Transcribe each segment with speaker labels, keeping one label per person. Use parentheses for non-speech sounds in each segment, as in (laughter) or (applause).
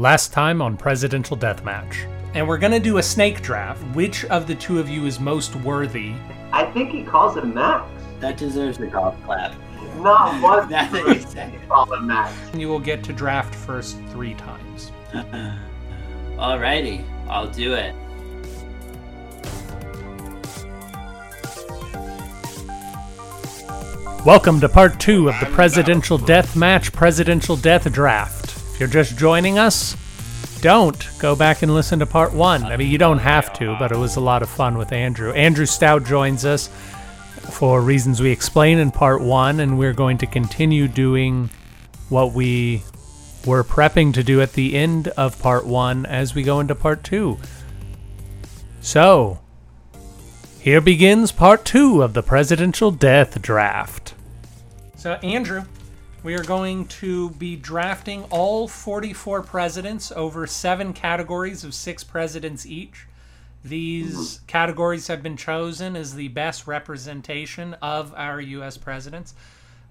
Speaker 1: Last time on Presidential Deathmatch. And we're gonna do a snake draft. Which of the two of you is most worthy?
Speaker 2: I think he calls him Max.
Speaker 3: That deserves a golf clap.
Speaker 2: Not (laughs) one.
Speaker 3: That's what you say.
Speaker 2: Call him Max.
Speaker 1: You will get to draft first three times. (laughs)
Speaker 3: Alrighty, I'll do it.
Speaker 1: Welcome to part two of the Presidential Death Match Presidential Death Draft. You're just joining us, don't go back and listen to part one. I mean, you don't have to, but it was a lot of fun with Andrew. Andrew Stout joins us for reasons we explain in part one, and we're going to continue doing what we were prepping to do at the end of part one as we go into part two. So, here begins part two of the presidential death draft. So, Andrew, we are going to be drafting all 44 presidents over seven categories of six presidents each. These mm-hmm. categories have been chosen as the best representation of our U.S. presidents.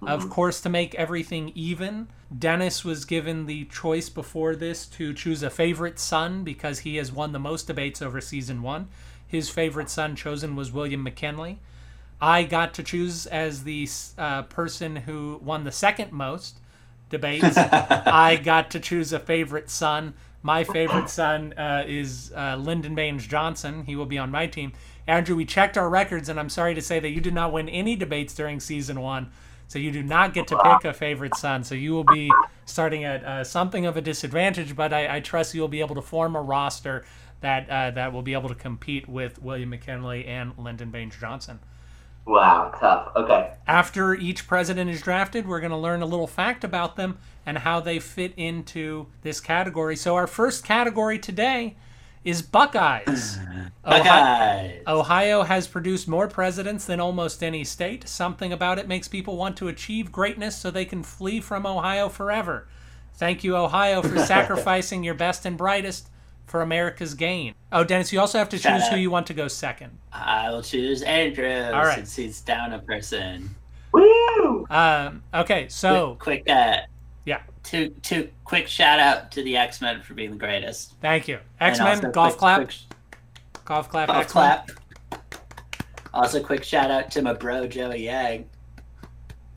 Speaker 1: Of mm-hmm. course, to make everything even, Dennis was given the choice before this to choose a favorite son because he has won the most debates over season one. His favorite son chosen was William McKinley. I got to choose as the uh, person who won the second most debates. (laughs) I got to choose a favorite son. My favorite son uh, is uh, Lyndon Baines Johnson. He will be on my team. Andrew, we checked our records, and I'm sorry to say that you did not win any debates during season one. So you do not get to pick a favorite son. So you will be starting at uh, something of a disadvantage, but I, I trust you'll be able to form a roster that uh, that will be able to compete with William McKinley and Lyndon Baines Johnson.
Speaker 2: Wow, tough. Okay.
Speaker 1: After each president is drafted, we're going to learn a little fact about them and how they fit into this category. So our first category today is Buckeyes. Ohio, (laughs)
Speaker 3: Buckeyes.
Speaker 1: Ohio has produced more presidents than almost any state. Something about it makes people want to achieve greatness so they can flee from Ohio forever. Thank you, Ohio, for (laughs) sacrificing your best and brightest for America's gain. Oh, Dennis, you also have to
Speaker 3: Shout
Speaker 1: choose who you want to go second.
Speaker 3: I will choose Andrew
Speaker 1: All right.
Speaker 3: since he's down a person.
Speaker 2: Woo!
Speaker 1: Um, okay, so
Speaker 3: quick, quick uh,
Speaker 1: yeah,
Speaker 3: two two quick shout out to the X Men for being the greatest.
Speaker 1: thank you. X Men, golf clap,
Speaker 3: sh-
Speaker 1: golf clap,
Speaker 3: golf
Speaker 1: X-Men.
Speaker 3: clap. Also, quick shout out to my bro Joey Yang,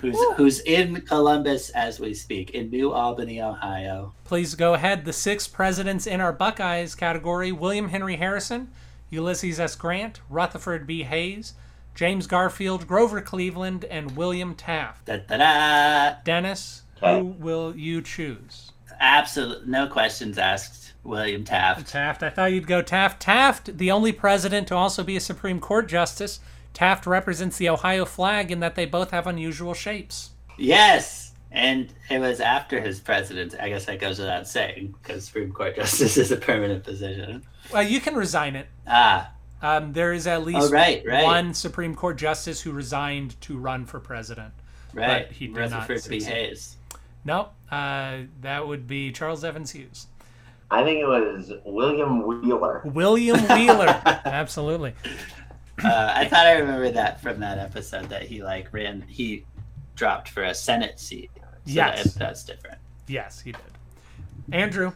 Speaker 3: who's who's in Columbus as we speak, in New Albany, Ohio.
Speaker 1: Please go ahead. The six presidents in our Buckeyes category William Henry Harrison, Ulysses S. Grant, Rutherford B. Hayes, James Garfield, Grover Cleveland, and William Taft.
Speaker 3: Da da da.
Speaker 1: Dennis,
Speaker 2: Okay.
Speaker 1: who will you choose?
Speaker 3: Absolutely, no questions asked. William Taft.
Speaker 1: Taft. I thought you'd go Taft. Taft, the only president to also be a Supreme Court justice. Taft represents the Ohio flag in that they both have unusual shapes.
Speaker 3: Yes, and it was after his presidency. I guess that goes without saying because Supreme Court (laughs) justice is a permanent position.
Speaker 1: Well, you can resign it.
Speaker 3: Ah,
Speaker 1: Um, there is at least
Speaker 3: Oh, right, right.
Speaker 1: one Supreme Court justice who resigned to run for president.
Speaker 3: right.
Speaker 1: But he did not
Speaker 3: Rutherford B.
Speaker 1: succeed.
Speaker 3: Hayes.
Speaker 1: No, uh, that would be Charles Evans Hughes.
Speaker 2: I think it was William Wheeler.
Speaker 1: William Wheeler. (laughs) Absolutely.
Speaker 3: Uh, I thought I remembered that from that episode that he like ran. He dropped for a Senate seat. So
Speaker 1: Yes.
Speaker 3: that- that's different.
Speaker 1: Yes, he did. Andrew,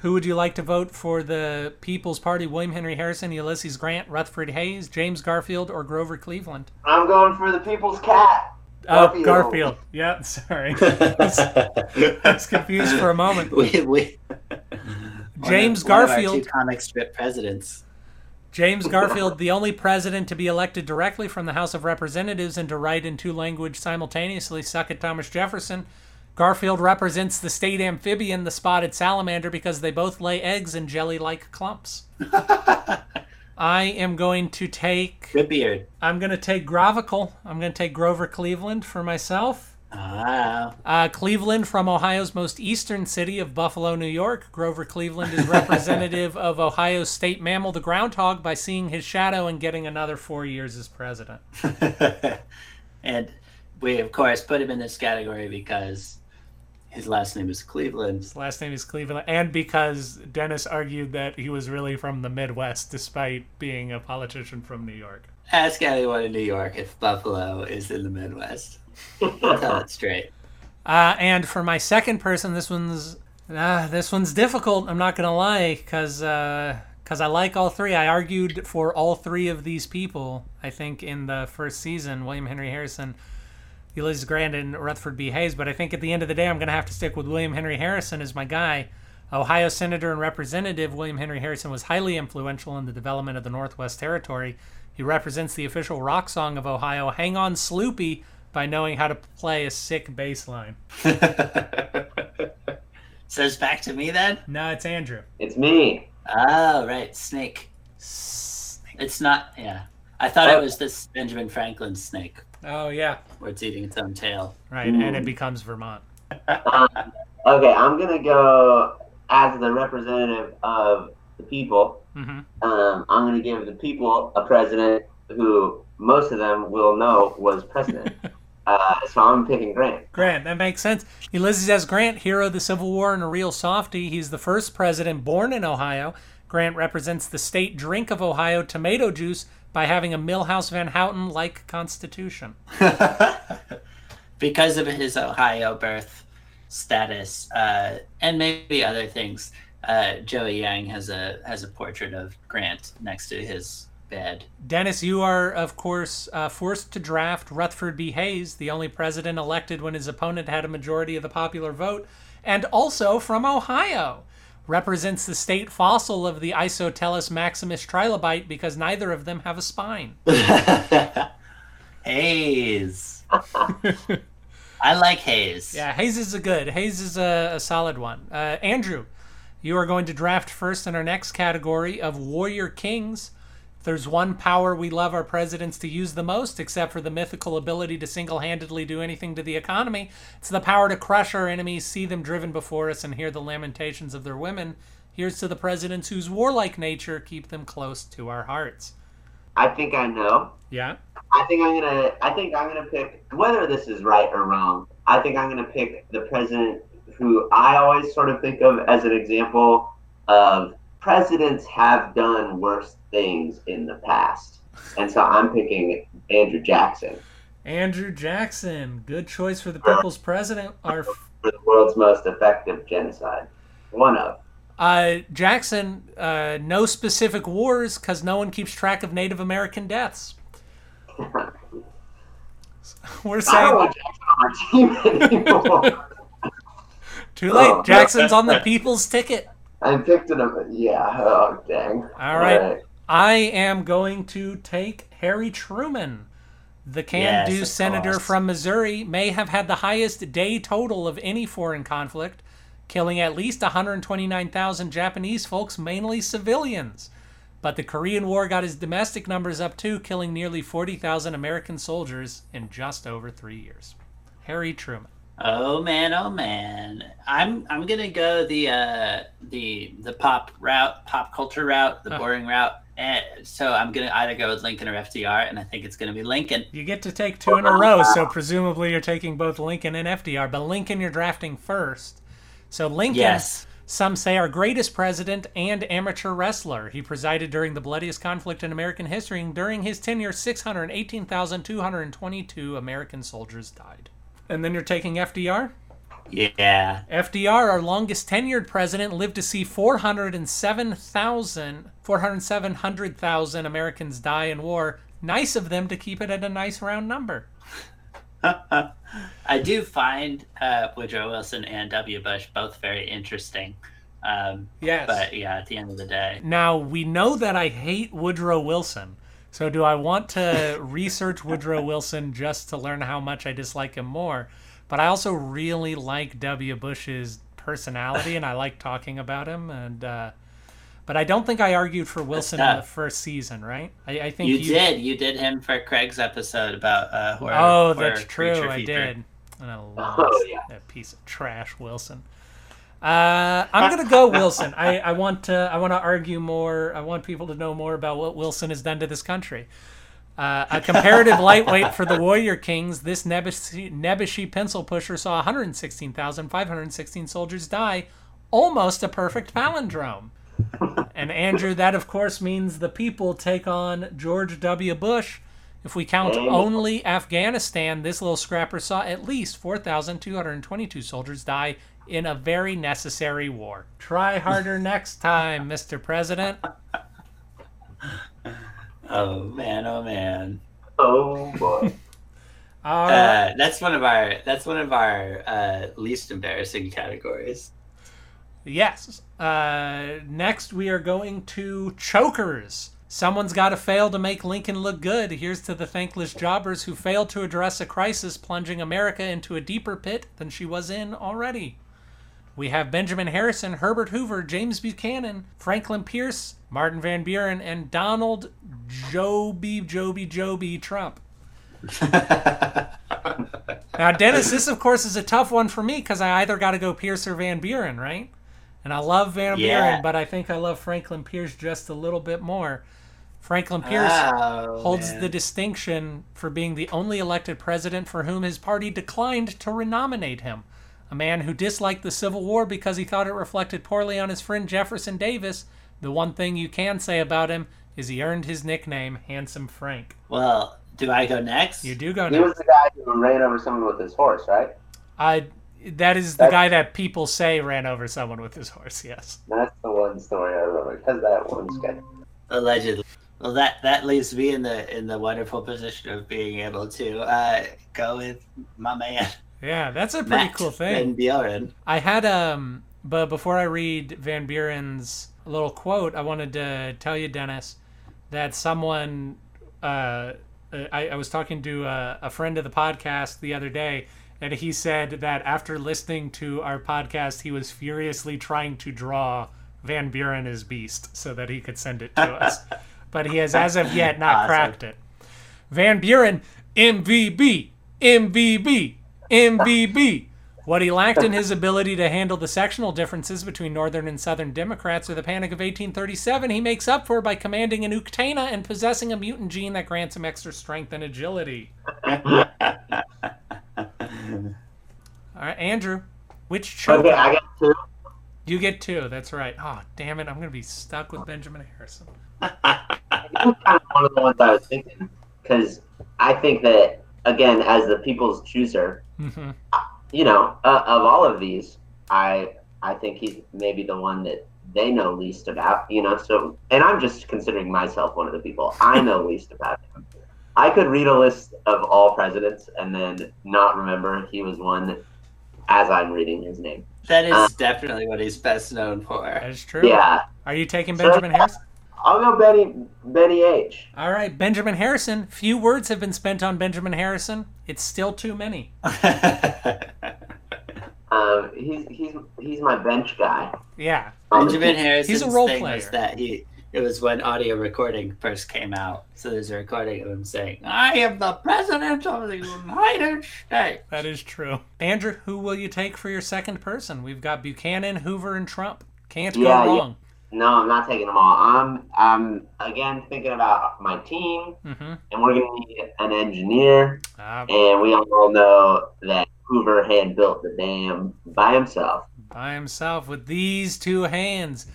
Speaker 1: who would you like to vote for the People's Party? William Henry Harrison, Ulysses Grant, Rutherford Hayes, James Garfield, or Grover Cleveland?
Speaker 2: I'm going for the people's cat.
Speaker 1: Oh,
Speaker 2: Garfield.
Speaker 1: Garfield. Yeah, sorry. I was confused for a moment. (laughs)
Speaker 3: we, we,
Speaker 1: James
Speaker 3: one of our
Speaker 1: Garfield.
Speaker 3: two comic strip presidents.
Speaker 1: James Garfield, the only president to be elected directly from the House of Representatives and to write in two languages simultaneously, suck at Thomas Jefferson. Garfield represents the state amphibian, the spotted salamander, because they both lay eggs in jelly like clumps. (laughs) I am going to take.
Speaker 3: Good beard.
Speaker 1: I'm going to take Gravicle. I'm going to take Grover Cleveland for myself.
Speaker 3: Ah,
Speaker 1: Uh, Cleveland from Ohio's most eastern city of Buffalo, New York. Grover Cleveland is representative of Ohio's state mammal, the groundhog, by seeing his shadow and getting another four years as president. (laughs)
Speaker 3: and we of course put him in this category because his last name is Cleveland.
Speaker 1: His last name is Cleveland, and because Dennis argued that he was really from the Midwest, despite being a politician from New York.
Speaker 3: Ask anyone in New York if Buffalo is in the Midwest. I'll tell it straight.
Speaker 1: Uh, and for my second person, this one's Uh, this one's difficult. I'm not gonna lie, cause uh, cause I like all three. I argued for all three of these people. I think in the first season, William Henry Harrison, Ulysses Grant, and Rutherford B. Hayes. But I think at the end of the day, I'm gonna have to stick with William Henry Harrison as my guy. Ohio Senator and Representative William Henry Harrison was highly influential in the development of the Northwest Territory. He represents the official rock song of Ohio, "Hang On, Sloopy," by knowing how to play a sick bass line. (laughs)
Speaker 3: Says back to me then.
Speaker 1: No, it's Andrew.
Speaker 2: It's me.
Speaker 3: Oh right, snake. It's not. Yeah, I thought it was this Benjamin Franklin snake
Speaker 1: Oh yeah,
Speaker 3: where it's eating its own tail.
Speaker 1: right, and it becomes Vermont.
Speaker 2: Um, okay, I'm gonna go as the representative of the people.
Speaker 1: hmm
Speaker 2: Um, I'm gonna give the people a president who most of them will know was president. (laughs) uh, so I'm picking Grant.
Speaker 1: Grant, that makes sense. Ulysses S. Grant, hero of the Civil War and a real softy. He's the first president born in Ohio. Grant represents the state drink of Ohio, tomato juice, by having a Milhouse Van Houten like constitution. (laughs)
Speaker 3: because of his Ohio birth status uh, and maybe other things. Uh, Joey Yang has a has a portrait of Grant next to his bed.
Speaker 1: Dennis, you are, of course, uh, forced to draft Rutherford B. Hayes, the only president elected when his opponent had a majority of the popular vote, and also from Ohio. Represents the state fossil of the Isotelus maximus trilobite because neither of them have a spine. (laughs)
Speaker 3: Hayes. (laughs) I like Hayes.
Speaker 1: Yeah, Hayes is a good. Hayes is a, a solid one. Uh, Andrew, you are going to draft first in our next category of Warrior Kings. There's one power we love our presidents to use the most, except for the mythical ability to single handedly do anything to the economy, it's the power to crush our enemies, see them driven before us, and hear the lamentations of their women. Here's to the presidents whose warlike nature keep them close to our hearts.
Speaker 2: I think I know.
Speaker 1: Yeah?
Speaker 2: I think I'm gonna. I think I'm gonna pick whether this is right or wrong. I think I'm gonna pick the president who I always sort of think of as an example of presidents have done worse things in the past, and so I'm picking Andrew Jackson
Speaker 1: Andrew Jackson, good choice for the people's president. Our
Speaker 2: for the world's most effective genocide. One of.
Speaker 1: Uh, Jackson, uh, no specific wars because no one keeps track of Native American deaths. (laughs) We're
Speaker 2: I don't
Speaker 1: saying
Speaker 2: want Jackson on our team (laughs) anymore.
Speaker 1: too late.
Speaker 2: Oh.
Speaker 1: Jackson's on the people's ticket.
Speaker 2: I picked it up. Yeah. Oh dang.
Speaker 1: All right. I am going to take Harry Truman. The can-do
Speaker 3: Yes,
Speaker 1: senator
Speaker 3: course.
Speaker 1: from Missouri may have had the highest day total of any foreign conflict, killing at least 129,000 Japanese folks, mainly civilians. But the Korean War got his domestic numbers up too, killing nearly 40,000 American soldiers in just over three years. Harry Truman.
Speaker 3: Oh man, oh man. I'm I'm gonna go the uh the the pop route, pop culture route, the boring route. And so I'm gonna either go with Lincoln or FDR, and I think it's gonna be Lincoln.
Speaker 1: You get to take two in a row, so presumably you're taking both Lincoln and FDR, but Lincoln you're drafting first. So Lincoln,
Speaker 3: Yes.
Speaker 1: some say our greatest president and amateur wrestler. He presided during the bloodiest conflict in American history, and during his tenure, 618,222 American soldiers died. And then you're taking FDR?
Speaker 3: Yeah.
Speaker 1: FDR, our longest tenured president, lived to see 407,000 407,000 Americans die in war. Nice of them to keep it at a nice round number. (laughs)
Speaker 3: I do find uh, Woodrow Wilson and W. Bush both very interesting. Um,
Speaker 1: Yes.
Speaker 3: but yeah, at the end of the day,
Speaker 1: Now, we know that I hate Woodrow Wilson. So, do I want to research Woodrow Wilson just to learn how much I dislike him more? But I also really like W. Bush's personality and I like talking about him. And, uh, but I don't think I argued for Wilson in the (laughs) first season, right? I, I think
Speaker 3: you did. You did him for Craig's episode about uh, horror.
Speaker 1: Oh,
Speaker 3: horror
Speaker 1: that's true. I
Speaker 3: feature.
Speaker 1: did. And I love
Speaker 2: Oh, yeah.
Speaker 1: that piece of trash, Wilson. Uh, I'm gonna go Wilson. I, I want to I want to argue more. I want people to know more about what Wilson has done to this country. Uh, a comparative lightweight for the Warrior Kings, this Nebuchadnezzar Nebuchadnezzar pencil pusher saw 116,516 soldiers die, almost a perfect palindrome. And Andrew, that of course means the people take on George W. Bush. If we count
Speaker 2: Oh.
Speaker 1: only Afghanistan, this little scrapper saw at least 4,222 soldiers die in a very necessary war. Try harder (laughs) next time, Mr. President.
Speaker 3: Oh man, oh man.
Speaker 2: Oh boy. (laughs)
Speaker 1: All right.
Speaker 3: Uh, that's one of our that's one of our uh, least embarrassing categories.
Speaker 1: Yes. Uh, next, we are going to chokers. Someone's got to fail to make Lincoln look good. Here's to the thankless jobbers who failed to address a crisis, plunging America into a deeper pit than she was in already. We have Benjamin Harrison, Herbert Hoover, James Buchanan, Franklin Pierce, Martin Van Buren, and Donald Joby Joby Joby Trump. (laughs) Now, Dennis, this of course is a tough one for me because I either got to go Pierce or Van Buren, right? And I love Van
Speaker 3: Yeah.
Speaker 1: Buren, but I think I love Franklin Pierce just a little bit more. Franklin Pierce
Speaker 3: Oh,
Speaker 1: holds
Speaker 3: man.
Speaker 1: the distinction for being the only elected president for whom his party declined to renominate him. A man who disliked the Civil War because he thought it reflected poorly on his friend Jefferson Davis. The one thing you can say about him is he earned his nickname, Handsome Frank.
Speaker 3: Well, do I go next?
Speaker 1: You do go next.
Speaker 2: He
Speaker 1: now.
Speaker 2: was the guy who ran over someone with his horse, right?
Speaker 1: I that is the
Speaker 2: That-
Speaker 1: guy that people say ran over someone with his horse. Yes.
Speaker 2: That's the one story I remember because that one sketch.
Speaker 3: Allegedly. Well, that that leaves me in the in the wonderful position of being able to uh, go with my man.
Speaker 1: Yeah, that's a pretty
Speaker 3: Matt
Speaker 1: cool thing.
Speaker 3: Van Buren.
Speaker 1: I had um, but before I read Van Buren's little quote, I wanted to tell you, Dennis, that someone, uh, I, I was talking to a, a friend of the podcast the other day, and he said that after listening to our podcast, he was furiously trying to draw Van Buren as Beast so that he could send it to (laughs) us, but he has as of yet not
Speaker 3: Awesome.
Speaker 1: cracked it. Van Buren, MVB, MVB, MVB. What he lacked in his ability to handle the sectional differences between Northern and Southern Democrats or the Panic of 1837, he makes up for by commanding an Uktana and possessing a mutant gene that grants him extra strength and agility. (laughs) All right, Andrew, which choker?
Speaker 2: Okay, I got two.
Speaker 1: You get two. That's right. Oh, damn it! I'm gonna be stuck with Benjamin Harrison.
Speaker 2: Is kind of one of the ones I was thinking because I think that again, as the people's chooser,
Speaker 1: hmm
Speaker 2: you know, uh, of all of these, I I think he's maybe the one that they know least about. You know, so and I'm just considering myself one of the people I (laughs) know least about him. I could read a list of all presidents and then not remember he was one as I'm reading his name.
Speaker 3: That is
Speaker 2: Uh,
Speaker 3: definitely what he's best known for.
Speaker 1: That is true.
Speaker 2: Yeah,
Speaker 1: Are you taking
Speaker 2: So-
Speaker 1: Benjamin Harrison?
Speaker 2: I'll go Benny Benny H.
Speaker 1: All right, Benjamin Harrison. Few words have been spent on Benjamin Harrison. It's still too many. (laughs)
Speaker 2: Um, he's he's he's my bench guy.
Speaker 1: Yeah.
Speaker 3: Benjamin Harrison.
Speaker 1: He's a role
Speaker 3: thing was
Speaker 1: player.
Speaker 3: that he it was when audio recording first came out. So there's a recording of him saying, "I am the president of the United States."
Speaker 1: That is true. Andrew, who will you take for your second person? We've got Buchanan, Hoover, and Trump. Can't go
Speaker 2: wrong. yeah.
Speaker 1: Wrong.
Speaker 2: No, I'm not taking them all. I'm I'm again thinking about my team,
Speaker 1: Mm-hmm.
Speaker 2: and we're gonna need an engineer,
Speaker 1: Uh,
Speaker 2: and we all know that Hoover had built the dam by himself.
Speaker 1: by himself with these two hands.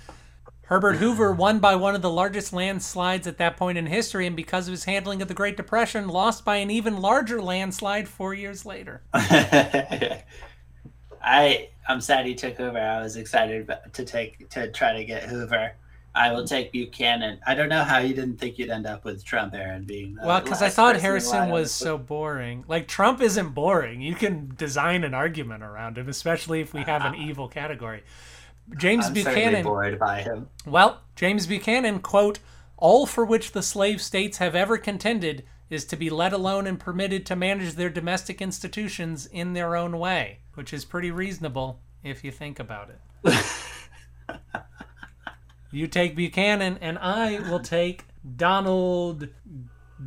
Speaker 1: Herbert Hoover (laughs) won by one of the largest landslides at that point in history, and because of his handling of the Great Depression, lost by an even larger landslide four years later. (laughs)
Speaker 3: I I'm sad he took Hoover. I was excited to take to try to get Hoover. I will take Buchanan. I don't know how you didn't think you'd end up with Trump Aaron being the
Speaker 1: Well, because I thought Harrison was so boring. Like Trump isn't boring. You can design an argument around him, especially if we uh, have an uh, evil category. James
Speaker 3: I'm
Speaker 1: Buchanan.
Speaker 3: bored by him.
Speaker 1: Well, James Buchanan, quote, all for which the slave states have ever contended is to be let alone and permitted to manage their domestic institutions in their own way, which is pretty reasonable if you think about it. (laughs) you take Buchanan, and I will take Donald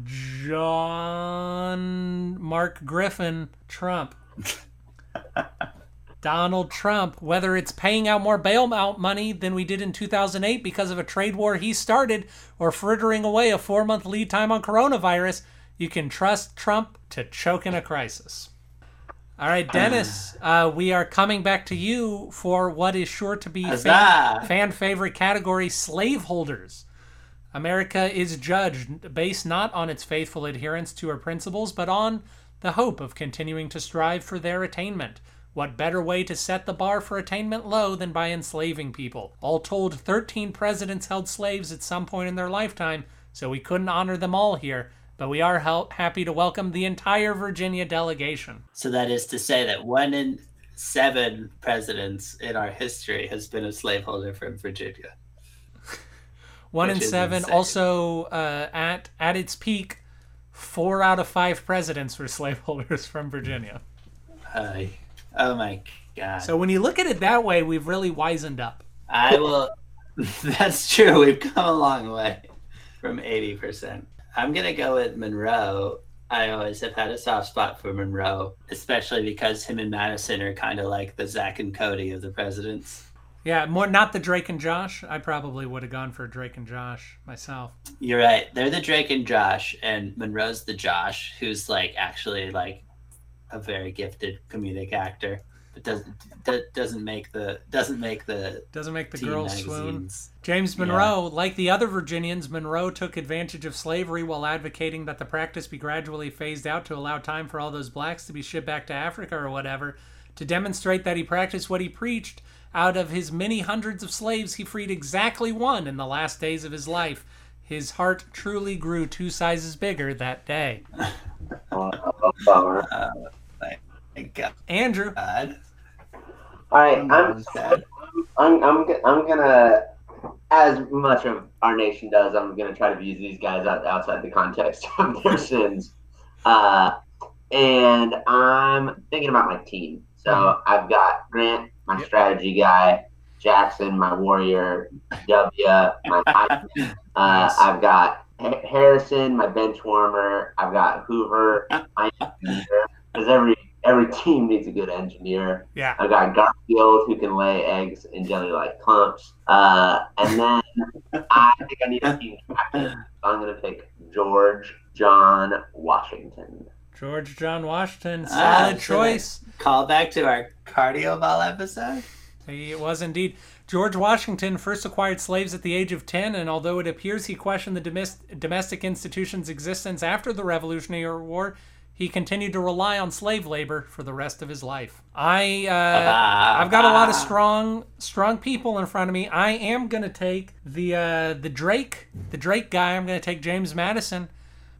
Speaker 1: John Mark Griffin Trump. (laughs) Donald Trump, whether it's paying out more bailout money than we did in 2008 because of a trade war he started, or frittering away a four month lead time on coronavirus, you can trust Trump to choke in a crisis. All right, Dennis, uh, we are coming back to you for what is sure to be fan, fan favorite category slaveholders. America is judged based not on its faithful adherence to her principles, but on the hope of continuing to strive for their attainment. What better way to set the bar for attainment low than by enslaving people? All told, 13 presidents held slaves at some point in their lifetime, so we couldn't honor them all here, but we are hel- happy to welcome the entire Virginia delegation.
Speaker 3: So that is to say that one in seven presidents in our history has been a slaveholder from Virginia. (laughs)
Speaker 1: One in seven.
Speaker 3: insane.
Speaker 1: Also, uh, at at its peak, four out of five presidents were (laughs) slaveholders from Virginia.
Speaker 3: Oh my god.
Speaker 1: So when you look at it that way, we've really wizened up.
Speaker 3: I will. (laughs) That's true. We've come a long way from 80%. I'm going to go with Monroe. I always have had a soft spot for Monroe, especially because him and Madison are kind of like the Zach and Cody of the presidents.
Speaker 1: Yeah, more not the Drake and Josh. I probably would have gone for Drake and Josh myself.
Speaker 3: You're right. They're the Drake and Josh, and Monroe's the Josh, who's like actually like a very gifted comedic actor, but doesn't do- doesn't make the doesn't make the
Speaker 1: Doesn't make the
Speaker 3: teen
Speaker 1: girls swoon. James Monroe, like the other Virginians, Monroe took advantage of slavery while advocating that the practice be gradually phased out to allow time for all those blacks to be shipped back to Africa or whatever. To demonstrate that he practiced what he preached, out of his many hundreds of slaves, he freed exactly one in the last days of his life. His heart truly grew two sizes bigger that day. (laughs)
Speaker 2: Bummer.
Speaker 3: Uh, thank God.
Speaker 2: All right, I'm. I'm, I'm, I'm gonna, as much of our nation does, I'm gonna try to use these guys out, outside the context (laughs) of their sins. Uh, and I'm thinking about my team. So I've got Grant, my
Speaker 1: Yep.
Speaker 2: strategy guy, Jackson, my warrior, W, my (laughs) Uh,
Speaker 1: Nice.
Speaker 2: I've got Harrison, my bench warmer. I've got Hoover, my. Because every every team needs a good engineer.
Speaker 1: yeah,
Speaker 2: I've got Garfield who can lay eggs in jelly like clumps. Uh, and then I think I need a team captain. So I'm going to pick George John Washington.
Speaker 1: George John Washington,
Speaker 3: Ah,
Speaker 1: solid
Speaker 3: so
Speaker 1: choice.
Speaker 3: Call back to our cardio ball episode.
Speaker 1: He it was indeed. George Washington first acquired slaves at the age of 10, and although it appears he questioned the domestic institution's existence after the Revolutionary War, he continued to rely on slave labor for the rest of his life. I, uh, (laughs) I've got a lot of strong, strong people in front of me. I am gonna take the uh, the Drake, the Drake guy. I'm gonna take James Madison.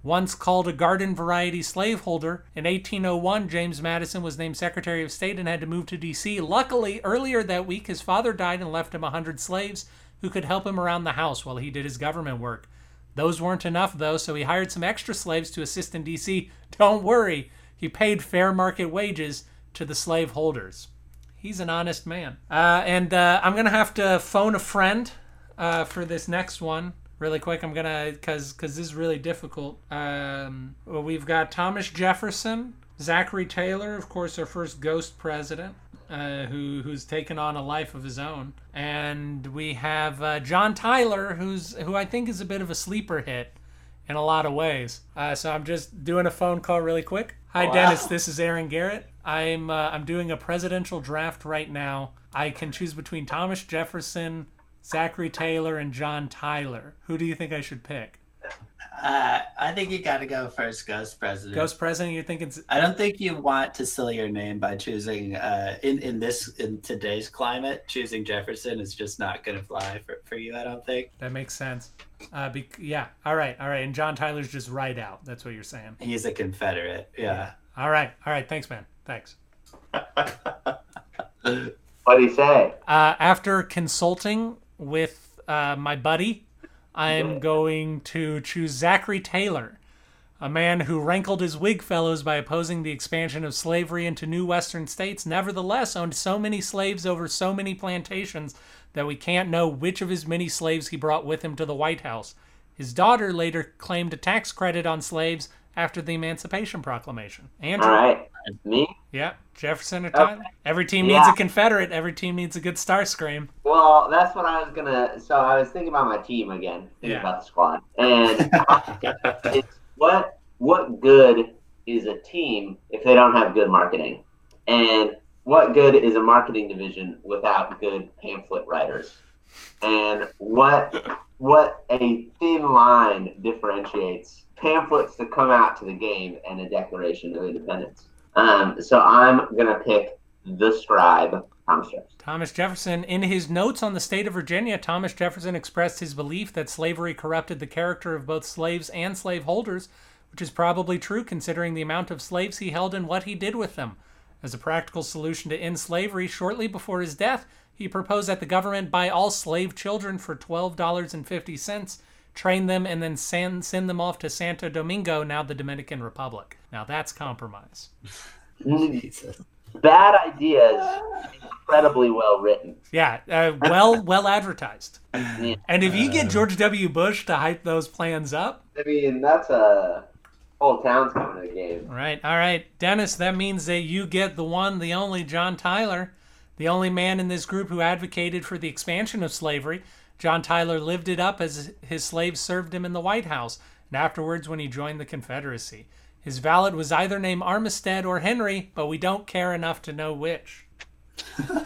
Speaker 1: Once called a garden variety slaveholder, in 1801, James Madison was named Secretary of State and had to move to D.C. Luckily, earlier that week, his father died and left him 100 slaves who could help him around the house while he did his government work. Those weren't enough, though, so he hired some extra slaves to assist in D.C. Don't worry, he paid fair market wages to the slaveholders. He's an honest man. Uh, and uh, I'm going to have to phone a friend uh, for this next one really quick. I'm gonna because because this is really difficult. Um, well, we've got Thomas Jefferson, Zachary Taylor, of course, our first ghost president, uh, who who's taken on a life of his own, and we have uh, John Tyler, who's who I think is a bit of a sleeper hit in a lot of ways. Uh, so I'm just doing a phone call really quick. Hi,
Speaker 3: Wow.
Speaker 1: Dennis. This is Aaron Garrett. I'm uh, I'm doing a presidential draft right now. I can choose between Thomas Jefferson, Zachary Taylor, and John Tyler. Who do you think I should pick?
Speaker 3: Uh, I think you got to go first, Ghost President.
Speaker 1: Ghost president? You're thinking?
Speaker 3: I don't think you want to seal your name by choosing uh, in in this in today's climate. Choosing Jefferson is just not going to fly for, for you. I don't think
Speaker 1: That makes sense. Uh, be- yeah. All right. All right. And John Tyler's just right out. That's what you're saying.
Speaker 3: he's a Confederate. Yeah.
Speaker 1: All right. All right. Thanks, man. Thanks.
Speaker 2: What do you say?
Speaker 1: Uh, after consulting with uh, my buddy, I'm going to choose Zachary Taylor, a man who rankled his Whig fellows by opposing the expansion of slavery into new Western states, nevertheless owned so many slaves over so many plantations that we can't know which of his many slaves he brought with him to the White House. His daughter later claimed a tax credit on slaves after the Emancipation Proclamation. Andrew,
Speaker 2: All right. Me?
Speaker 1: yeah, Jefferson or Tyler. Every team
Speaker 2: Yeah.
Speaker 1: needs a Confederate. Every team needs a good Starscream.
Speaker 2: Well, that's what I was gonna. So I was thinking about my team again, thinking
Speaker 1: Yeah.
Speaker 2: about the squad, and (laughs) it's what what good is a team if they don't have good marketing, and what good is a marketing division without good pamphlet writers, and what what a thin line differentiates pamphlets that come out to the game and a Declaration of Independence. Um, so I'm gonna pick the scribe, Thomas Jefferson.
Speaker 1: Thomas Jefferson, in his notes on the state of Virginia, Thomas Jefferson expressed his belief that slavery corrupted the character of both slaves and slaveholders, which is probably true considering the amount of slaves he held and what he did with them. As a practical solution to end slavery, shortly before his death, he proposed that the government buy all slave children for $12.50, train them, and then send, send them off to Santo Domingo, now the Dominican Republic. Now that's compromise.
Speaker 3: Jesus.
Speaker 2: Bad ideas, incredibly well written.
Speaker 1: Yeah, uh, well well advertised.
Speaker 2: Yeah.
Speaker 1: And if you get George W. Bush to hype those plans up,
Speaker 2: I mean, that's a whole town's coming to the game.
Speaker 1: all right, all right, Dennis, that means that you get the one, the only John Tyler, the only man in this group who advocated for the expansion of slavery. John Tyler lived it up as his slaves served him in the White House, and afterwards when he joined the Confederacy. His valet was either named Armistead or Henry, but we don't care enough to know which. (laughs) all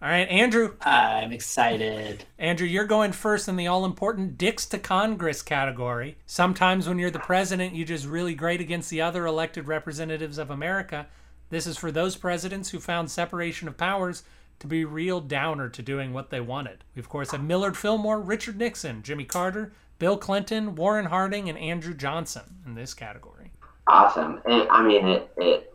Speaker 1: right, Andrew,
Speaker 3: I'm excited.
Speaker 1: Andrew, you're going first in the all important Dicks to Congress category. Sometimes when you're the president, you just really great against the other elected representatives of America. This is for those presidents who found separation of powers to be real downer to doing what they wanted. We, of course, have Millard Fillmore, Richard Nixon, Jimmy Carter, Bill Clinton, Warren Harding, and Andrew Johnson in this category.
Speaker 2: Awesome. And, I mean, it, it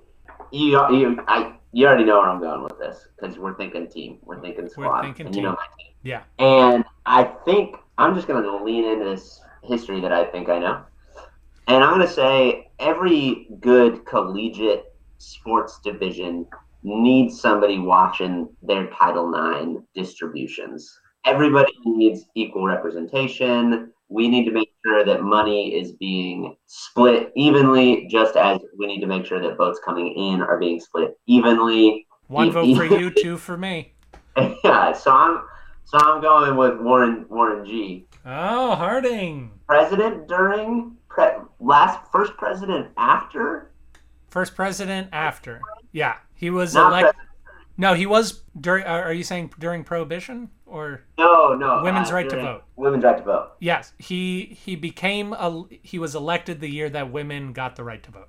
Speaker 2: you, you, I, you already know where I'm going with this because we're thinking team. We're thinking squad.
Speaker 1: thinking
Speaker 2: and you know
Speaker 1: team. Yeah.
Speaker 2: And I think I'm just going to lean into this history that I think I know. And I'm going to say every good collegiate sports division needs somebody watching their Title IX distributions. Everybody needs equal representation. We need to make sure that money is being split evenly, just as we need to make sure that votes coming in are being split evenly.
Speaker 1: One vote for you, (laughs) two for me.
Speaker 2: yeah, so I'm so I'm going with Warren Warren G.
Speaker 1: Oh, Harding.
Speaker 2: President during pre, last first president after
Speaker 1: First president after. Yeah. He was
Speaker 2: not
Speaker 1: elected.
Speaker 2: president.
Speaker 1: No, he was during. Are are you saying during Prohibition or
Speaker 2: No, no.
Speaker 1: Women's
Speaker 2: uh,
Speaker 1: right to
Speaker 2: during-
Speaker 1: vote.
Speaker 2: Women's right to vote.
Speaker 1: yes? He he became a. He was elected the year that women got the right to vote.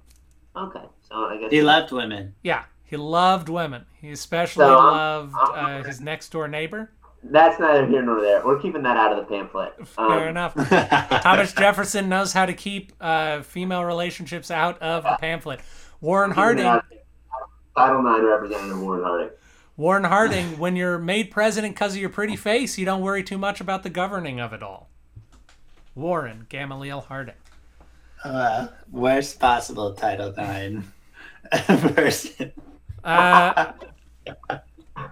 Speaker 2: Okay, so I guess
Speaker 3: He loved women.
Speaker 1: Yeah, he loved women. He especially
Speaker 2: So, I'm-
Speaker 1: loved
Speaker 2: I'm-
Speaker 1: uh, his next door neighbor.
Speaker 2: that's neither here nor there. We're keeping that out of the pamphlet. Um,
Speaker 1: Fair enough. (laughs) Thomas Jefferson knows how to keep uh, female relationships out of the pamphlet. Warren
Speaker 2: keeping it
Speaker 1: Harding.
Speaker 2: out of the- Title IX Representative Warren Harding.
Speaker 1: Warren Harding. (laughs) When you're made president because of your pretty face, you don't worry too much about the governing of it all. Warren Gamaliel Harding.
Speaker 3: Uh, worst possible Title IX (laughs) person.
Speaker 1: Uh,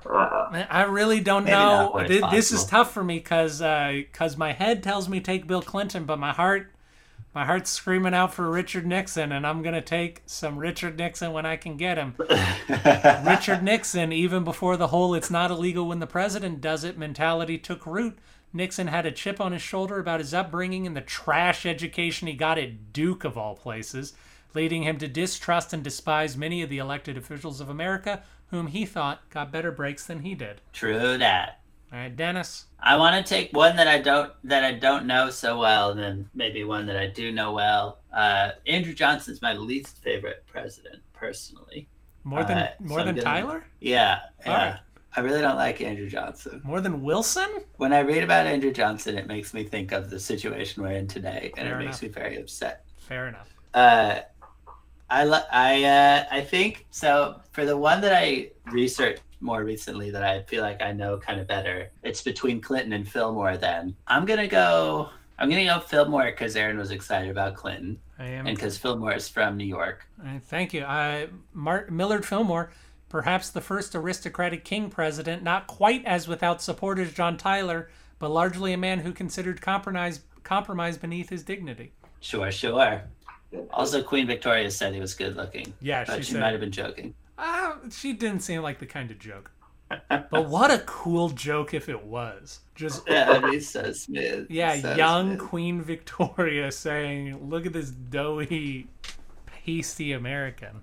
Speaker 1: I really don't
Speaker 3: Maybe
Speaker 1: know.
Speaker 3: not when it's
Speaker 1: Th- This is tough for me because because my head tells me take Bill Clinton, but my heart my heart's screaming out for Richard Nixon, and I'm gonna take some Richard Nixon when I can get him. (laughs) Richard Nixon, even before the whole "it's not illegal when the president does it" mentality took root, Nixon had a chip on his shoulder about his upbringing and the trash education he got at Duke of all places, leading him to distrust and despise many of the elected officials of America, whom he thought got better breaks than he did.
Speaker 3: True that.
Speaker 1: All right, Dennis.
Speaker 3: I want to take one that I don't that I don't know so well, and then maybe one that I do know well. Uh, Andrew Johnson's my least favorite president, personally.
Speaker 1: More than
Speaker 3: Uh,
Speaker 1: more
Speaker 3: so
Speaker 1: than
Speaker 3: gonna-
Speaker 1: Tyler?
Speaker 3: Yeah, yeah.
Speaker 1: right.
Speaker 3: I really don't like Andrew Johnson.
Speaker 1: More than Wilson?
Speaker 3: When I read about Andrew Johnson, it makes me think of the situation we're in today, and
Speaker 1: Fair
Speaker 3: it makes me very upset.
Speaker 1: Fair enough.
Speaker 3: Uh, I I uh, I think so. For the one that I researched more recently, that I feel like I know kind of better, it's between Clinton and Fillmore. Then I'm gonna go. I'm gonna go Fillmore because Aaron was excited about Clinton,
Speaker 1: I am.
Speaker 3: and because Fillmore is from New York.
Speaker 1: Right, thank you. Uh, Mart- Millard Fillmore, perhaps the first aristocratic king president, not quite as without support as John Tyler, but largely a man who considered compromise compromise beneath his dignity.
Speaker 3: Sure, sure. Also, Queen Victoria said he was good looking.
Speaker 1: Yeah,
Speaker 3: but
Speaker 1: she
Speaker 3: she
Speaker 1: said-
Speaker 3: might have been joking.
Speaker 1: Uh, she didn't seem like the kind of joke. But what a cool joke if it was. Just (laughs)
Speaker 3: Yeah, that'd be so smooth.
Speaker 1: yeah,
Speaker 3: so
Speaker 1: young
Speaker 3: smooth.
Speaker 1: Queen Victoria saying, "Look at this doughy, pasty American."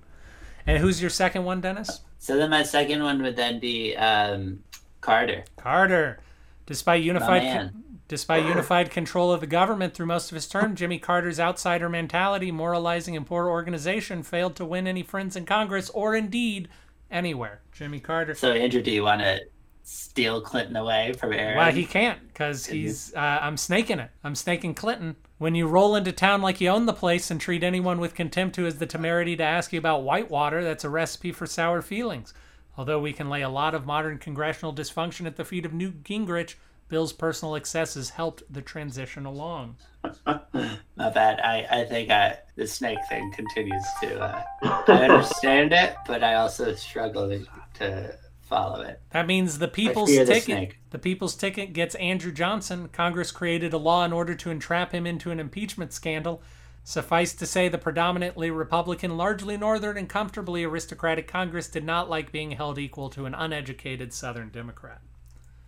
Speaker 1: And who's your second one, Dennis?
Speaker 3: So then my second one would then be um, Carter.
Speaker 1: Carter. Despite unified. Despite unified control of the government through most of his term, Jimmy Carter's outsider mentality, moralizing and poor organization failed to win any friends in Congress or indeed anywhere. Jimmy Carter.
Speaker 3: So Andrew, do you want to steal Clinton away from Aaron?
Speaker 1: Well, he can't because he's. Uh, I'm snaking it. I'm snaking Clinton. When you roll into town like you own the place and treat anyone with contempt who has the temerity to ask you about whitewater, that's a recipe for sour feelings. Although we can lay a lot of modern congressional dysfunction at the feet of Newt Gingrich, Bill's personal excesses helped the transition along. (laughs)
Speaker 3: Not bad. I, I think I, the snake thing continues to. Uh, I understand it, but I also struggle to, to follow it.
Speaker 1: That means the people's
Speaker 3: the
Speaker 1: ticket.
Speaker 3: snake.
Speaker 1: The people's ticket gets Andrew Johnson. Congress created a law in order to entrap him into an impeachment scandal. Suffice to say, the predominantly Republican, largely Northern, and comfortably aristocratic Congress did not like being held equal to an uneducated Southern Democrat.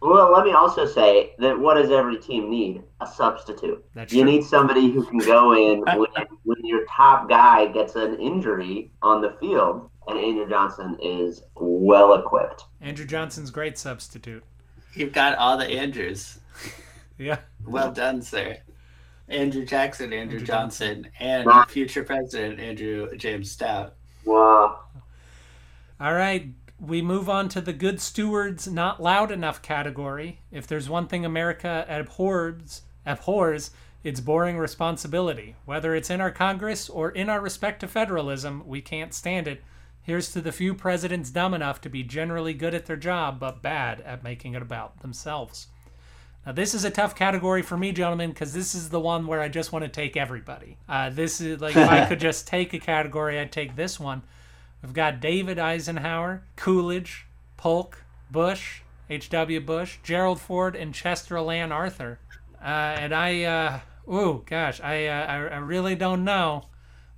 Speaker 2: Well, let me also say that what does every team need? A substitute.
Speaker 1: That's
Speaker 2: you
Speaker 1: true.
Speaker 2: need somebody who can go in (laughs) when, when your top guy gets an injury on the field, and Andrew Johnson is well equipped.
Speaker 1: Andrew Johnson's great substitute.
Speaker 3: You've got all the Andrews. (laughs)
Speaker 1: Yeah.
Speaker 3: Well done, sir. Andrew Jackson, Andrew,
Speaker 1: Andrew
Speaker 3: Johnson, and
Speaker 2: Wow.
Speaker 3: future president Andrew James Stout.
Speaker 2: Wow.
Speaker 1: All right, we move on to the good stewards not loud enough category. If there's one thing America abhors, abhors, it's boring responsibility. Whether it's in our Congress or in our respect to federalism, we can't stand it. Here's to the few presidents dumb enough to be generally good at their job but bad at making it about themselves. Now, this is a tough category for me, gentlemen, because this is the one where I just want to take everybody. Uh, this is like if I (laughs) could just take a category, I'd take this one. We've got David Eisenhower, Coolidge, Polk, Bush, H.W. Bush, Gerald Ford, and Chester Alan Arthur. Uh, and I, uh, ooh, gosh, I, uh, I, I really don't know,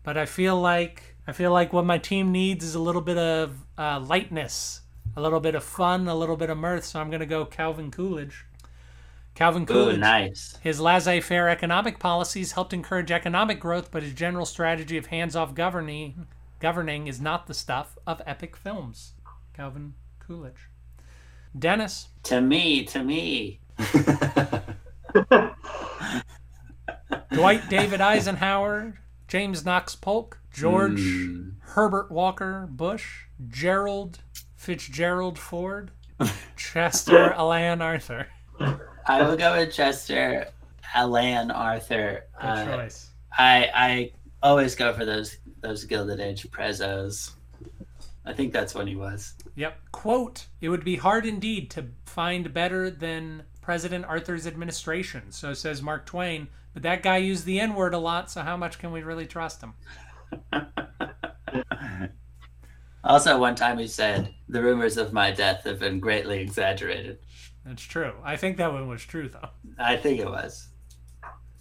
Speaker 1: but I feel like I feel like what my team needs is a little bit of uh, lightness, a little bit of fun, a little bit of mirth. So I'm gonna go Calvin Coolidge. Calvin
Speaker 3: Ooh,
Speaker 1: Coolidge.
Speaker 3: nice.
Speaker 1: His laissez faire economic policies helped encourage economic growth, but his general strategy of hands off governing, governing is not the stuff of epic films. Calvin Coolidge. Dennis.
Speaker 3: To me, to me. (laughs)
Speaker 1: Dwight David Eisenhower. James Knox Polk. George
Speaker 3: Hmm.
Speaker 1: Herbert Walker Bush. Gerald Fitzgerald Ford. (laughs) Chester Alan Arthur.
Speaker 3: I will go with Chester Alan Arthur.
Speaker 1: Good
Speaker 3: Uh,
Speaker 1: choice.
Speaker 3: I I always go for those those Gilded Age prezos. I think that's when he was.
Speaker 1: Yep. Quote, it would be hard indeed to find better than President Arthur's administration. So says Mark Twain. But that guy used the N word a lot, so how much can we really trust him? (laughs)
Speaker 3: Also, one time he said, "The rumors of my death have been greatly exaggerated."
Speaker 1: That's true. I think that one was true, though.
Speaker 3: I think it was.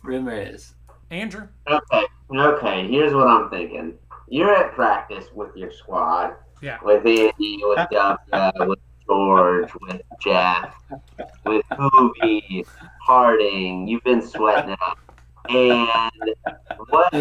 Speaker 3: Rumor is.
Speaker 1: Andrew?
Speaker 2: okay, okay. Here's what I'm thinking. You're at practice with your squad,
Speaker 1: Yeah.
Speaker 2: with Andy, with (laughs) Dubka, with George, with Jeff, with Hoovy, Harding. You've been sweating it out. And what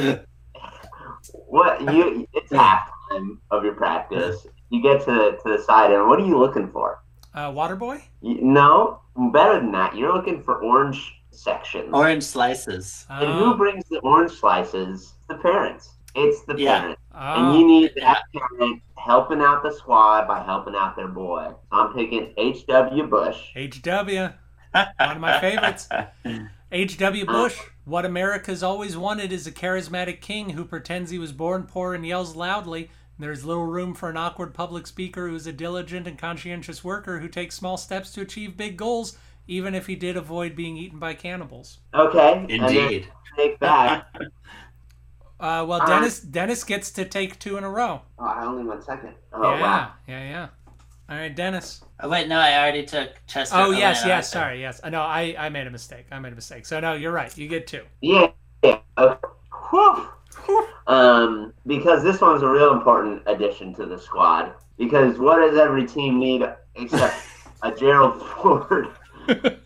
Speaker 2: what you it's halftime of your practice. You get to, to the side and what are you looking for?
Speaker 1: Uh, Waterboy?
Speaker 2: You, no, better than that. You're looking for orange sections.
Speaker 3: Orange slices. Oh.
Speaker 2: And who
Speaker 1: Oh,
Speaker 2: brings the orange slices? The parents. It's the
Speaker 3: Yeah.
Speaker 2: parents.
Speaker 1: oh,
Speaker 2: And you oh. need that parent helping out the squad by helping out their boy. So I'm picking H.W. Bush.
Speaker 1: HW. One of my favorites. H.W. Uh, Bush. What America's always wanted is a charismatic king who pretends he was born poor and yells loudly. There's little room for an awkward public speaker who's a diligent and conscientious worker who takes small steps to achieve big goals, even if he did avoid being eaten by cannibals.
Speaker 2: Okay.
Speaker 3: Indeed.
Speaker 2: take that. (laughs)
Speaker 1: Uh, well,
Speaker 2: Uh,
Speaker 1: Dennis Dennis gets to take two in a row.
Speaker 2: oh, I only one second. Oh,
Speaker 1: yeah,
Speaker 2: wow.
Speaker 1: yeah, yeah. All right, Dennis.
Speaker 3: Oh, wait, no, I already took Chester.
Speaker 1: Oh yes,
Speaker 3: Atlanta
Speaker 1: yes. Sorry, yes. I know. I I made a mistake. I made a mistake. So no, you're right. You get two.
Speaker 2: Yeah. yeah. Okay. Whew. Um, because this one's a real important addition to the squad. Because what does every team need except (laughs) a Gerald Ford (laughs)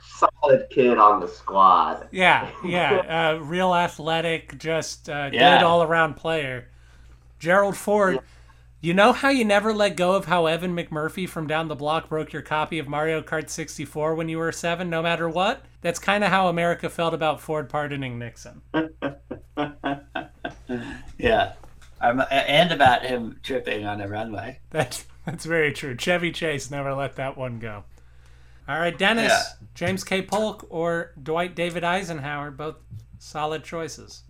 Speaker 2: solid kid on the squad?
Speaker 1: Yeah, yeah. Uh, real athletic, just uh,
Speaker 3: Yeah.
Speaker 1: good all around player. Gerald Ford. You know how you never let go of how Evan McMurphy from down the block broke your copy of Mario Kart 64 when you were seven, no matter what? That's kind of how America felt about Ford pardoning Nixon. (laughs)
Speaker 3: yeah. Um, and about him tripping on a runway.
Speaker 1: That's that's very true. Chevy Chase never let that one go. All right, Dennis,
Speaker 3: Yeah.
Speaker 1: James K. Polk, or Dwight David Eisenhower, both solid choices.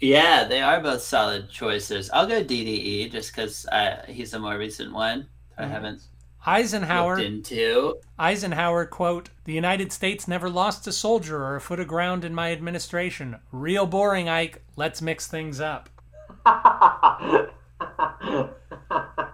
Speaker 3: Yeah, they are both solid choices. I'll go DDE just because uh, he's a more recent one. I
Speaker 1: Mhm.
Speaker 3: haven't
Speaker 1: Eisenhower,
Speaker 3: into.
Speaker 1: Eisenhower quote: "The United States never lost a soldier or a foot of ground in my administration. Real boring, Ike. Let's mix things up." (laughs)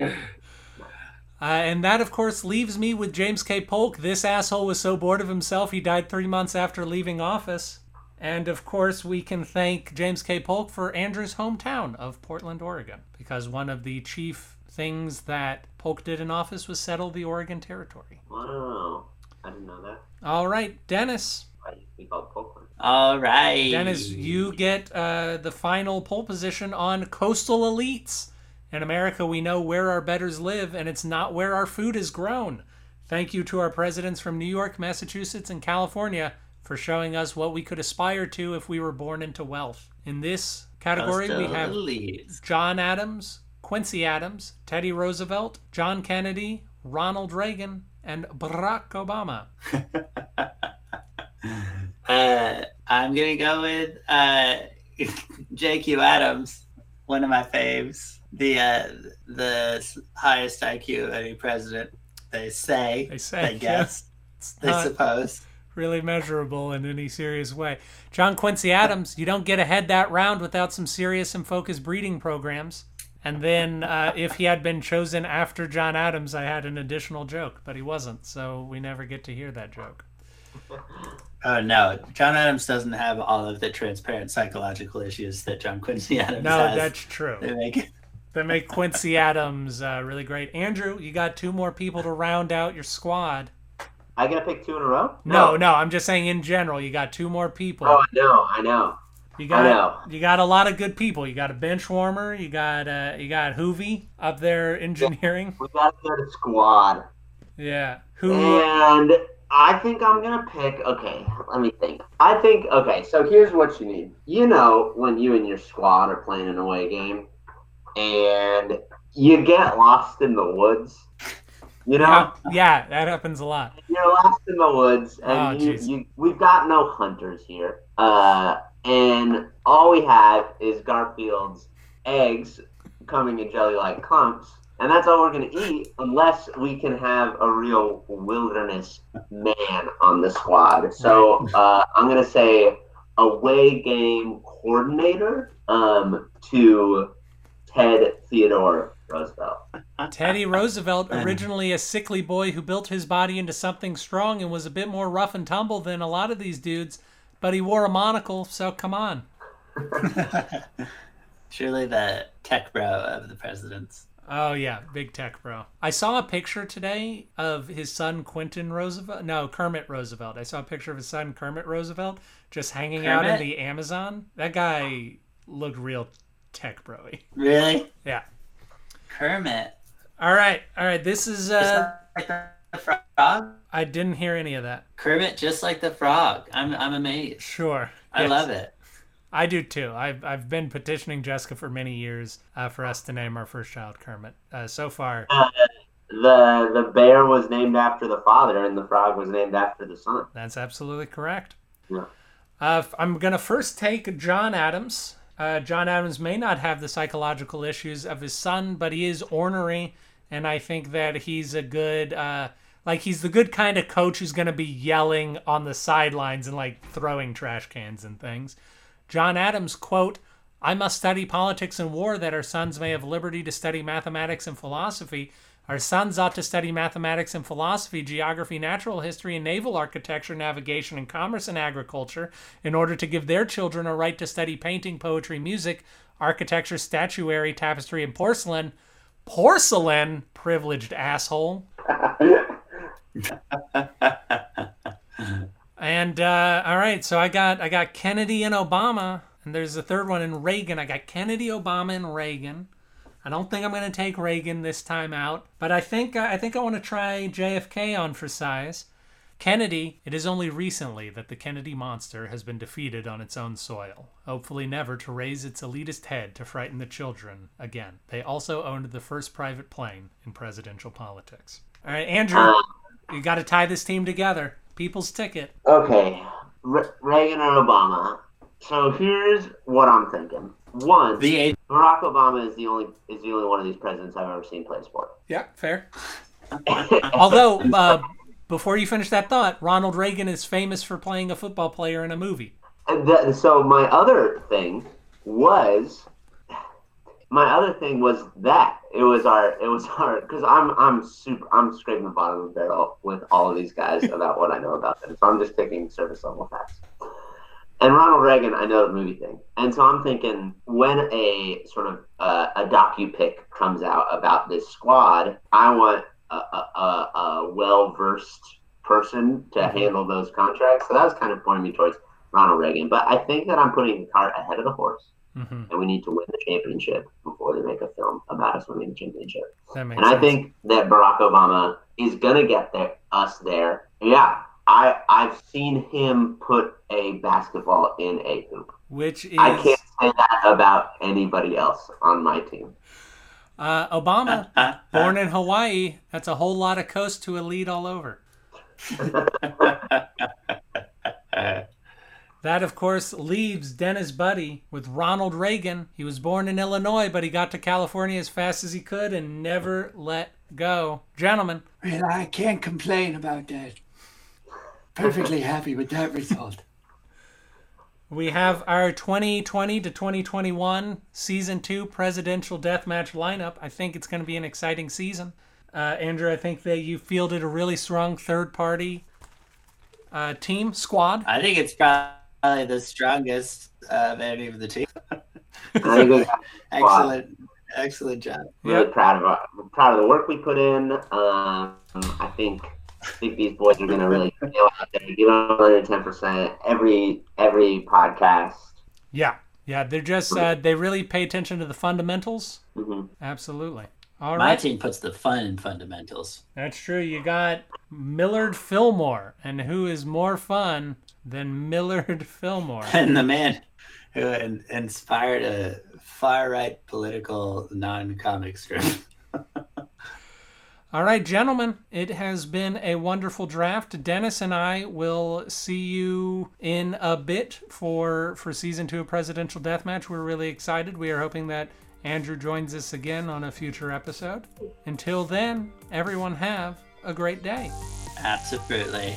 Speaker 1: Uh, and that, of course, leaves me with James K. Polk. This asshole was so bored of himself, he died three months after leaving office. And of course, we can thank James K. Polk for Andrew's hometown of Portland, Oregon, because one of the chief things that Polk did in office was settle the Oregon Territory.
Speaker 2: wow. I didn't know that.
Speaker 1: All right, Dennis.
Speaker 2: I used to be called Pokeland.
Speaker 3: All right.
Speaker 1: Dennis, you get uh, the final pole position on coastal elites. In America, we know where our betters live, and it's not where our food is grown. Thank you to our presidents from New York, Massachusetts, and California for showing us what we could aspire to if we were born into wealth. In this category, we have. John Adams, Quincy Adams, Teddy Roosevelt, John Kennedy, Ronald Reagan, and Barack Obama. (laughs)
Speaker 3: Uh, I'm gonna go with uh, (laughs) J.Q. Adams, one of my faves. The uh, the highest IQ of any president. They say.
Speaker 1: They say,
Speaker 3: They guess.
Speaker 1: It's (laughs)
Speaker 3: They suppose.
Speaker 1: really measurable in any serious way. John Quincy Adams, you don't get ahead that round without some serious and focused breeding programs. And then, uh, if he had been chosen after John Adams, I had an additional joke, but he wasn't, so we never get to hear that joke.
Speaker 3: Oh no, John Adams doesn't have all of the transparent psychological issues that John Quincy (laughs) Adams
Speaker 1: No,
Speaker 3: has.
Speaker 1: No, that's true.
Speaker 3: They make
Speaker 1: They make Quincy Adams uh, really great. Andrew, you got two more people to round out your squad.
Speaker 2: I gotta pick two in a row?
Speaker 1: No, no, I'm just saying in general, you got two more people.
Speaker 2: Oh, I know, I know.
Speaker 1: You
Speaker 2: I
Speaker 1: got
Speaker 2: know.
Speaker 1: you got a lot of good people. You got a bench warmer. You got uh, you got Hoovy up there engineering.
Speaker 2: We got a good squad.
Speaker 1: Yeah, who?
Speaker 2: And I think I'm gonna pick. Okay, let me think. I think. Okay, so here's what you need. You know, when you and your squad are playing an away game, and you get lost in the woods. You know,
Speaker 1: Yeah, that happens a lot.
Speaker 2: you're lost in the woods,
Speaker 1: Oh,
Speaker 2: and you, you, we've got no hunters here. Uh, and all we have is Garfield's eggs coming in jelly-like clumps, and that's all we're gonna eat unless we can have a real wilderness man on the squad. So uh, I'm gonna say away game coordinator um, to Ted Theodore Roosevelt.
Speaker 1: Teddy (laughs) Roosevelt, originally a sickly boy who built his body into something strong and was a bit more rough and tumble than a lot of these dudes, but he wore a monocle, so come on. (laughs)
Speaker 3: Surely the tech bro of the presidents.
Speaker 1: Oh yeah, big tech bro. I saw a picture today of his son Quentin Roosevelt. No, Kermit Roosevelt. I saw a picture of his son Kermit Roosevelt just hanging out in the Amazon. That guy looked real tech broy.
Speaker 3: Really?
Speaker 1: Yeah.
Speaker 3: Kermit.
Speaker 1: All right, all right. This is uh
Speaker 3: like the frog?
Speaker 1: I didn't hear any of that.
Speaker 3: Kermit just like the frog. I'm I'm amazed.
Speaker 1: Sure.
Speaker 3: I
Speaker 1: Yes.
Speaker 3: love it.
Speaker 1: I do too. I've I've been petitioning Jessica for many years uh, for us to name our first child Kermit. Uh, so far,
Speaker 2: The the bear was named after the father, and the frog was named after the son.
Speaker 1: that's absolutely correct.
Speaker 2: Yeah.
Speaker 1: Uh, f- I'm gonna first take John Adams. Uh, John Adams may not have the psychological issues of his son, but he is ornery, and I think that he's a good, uh, like he's the good kind of coach who's gonna be yelling on the sidelines and like throwing trash cans and things. John Adams quote. I must study politics and war that our sons may have liberty to study mathematics and philosophy. Our sons ought to study mathematics and philosophy, geography, natural history, and naval architecture, navigation, and commerce and agriculture in order to give their children a right to study painting, poetry, music, architecture, statuary, tapestry, and porcelain. Porcelain, privileged asshole. And uh, all right, so I got I got Kennedy and Obama, and there's a third one in Reagan. I got Kennedy, Obama, and Reagan. I don't think I'm going to take Reagan this time out, but I think uh, I think I want to try JFK on for size, Kennedy, it is only recently that the Kennedy monster has been defeated on its own soil, hopefully never to raise its elitist head to frighten the children again. They also owned the first private plane in presidential politics. All right, Andrew, you got to tie this team together. People's ticket.
Speaker 2: Okay, Re- Reagan and Obama. So here's what I'm thinking. One,
Speaker 3: The age.
Speaker 2: Barack Obama is the only is the only one of these presidents I've ever seen play sport.
Speaker 1: Yeah, fair. (laughs) Although, uh, before you finish that thought, Ronald Reagan is famous for playing a football player in a movie.
Speaker 2: And th- so my other thing was my other thing was that it was our it was our because I'm I'm super I'm scraping the bottom of the barrel with all of these guys about what I know about them. So I'm just picking service level facts. And Ronald Reagan, I know the movie thing, and so I'm thinking when a sort of uh, a docu pic comes out about this squad, I want a, a, a, a well versed person to handle those contracts. So that was kind of pointing me towards Ronald Reagan. But I think that I'm putting the cart ahead of the horse,
Speaker 1: hmm
Speaker 2: and we need to win the championship before they make a film about us winning the championship. And I think that Barack Obama is gonna get there, us there. Yeah, I I've seen him put a basketball in a hoop.
Speaker 1: Which is
Speaker 2: I can't say that about anybody else on my team.
Speaker 1: uh, Obama, (laughs) born in Hawaii. That's a whole lot of coast to a lead all over. (laughs) That, of course, leaves Dennis Buddy with Ronald Reagan. He was born in Illinois, but he got to California as fast as he could and never let go. Gentlemen,
Speaker 4: Well, I can't complain about that. Perfectly happy with that result.
Speaker 1: we have our 2020 to 2021 season two presidential deathmatch lineup. I think it's going to be an exciting season. Uh, Andrew, I think that you fielded a really strong third party uh, team squad.
Speaker 3: I think it's probably the strongest of any of the team.
Speaker 2: I think we got (laughs)
Speaker 3: Excellent, excellent job.
Speaker 2: really
Speaker 1: Yep.
Speaker 2: proud of our, proud of the work we put in. Um, I think I think these boys are gonna really (laughs) go out there, give them another ten percent every every podcast.
Speaker 1: Yeah, yeah, they're just uh, they really pay attention to the fundamentals.
Speaker 2: hmm
Speaker 1: Absolutely. All
Speaker 3: My
Speaker 1: right.
Speaker 3: team puts the fun in fundamentals.
Speaker 1: That's true. You got Millard Fillmore, and who is more fun than Millard (laughs) Fillmore?
Speaker 3: And the man who inspired a far right political non comic strip. (laughs)
Speaker 1: All right, gentlemen, it has been a wonderful draft. Dennis and I will see you in a bit for for season two of Presidential Deathmatch. We're really excited. We are hoping that Andrew joins us again on a future episode. Until then, everyone have a great day.
Speaker 3: Absolutely.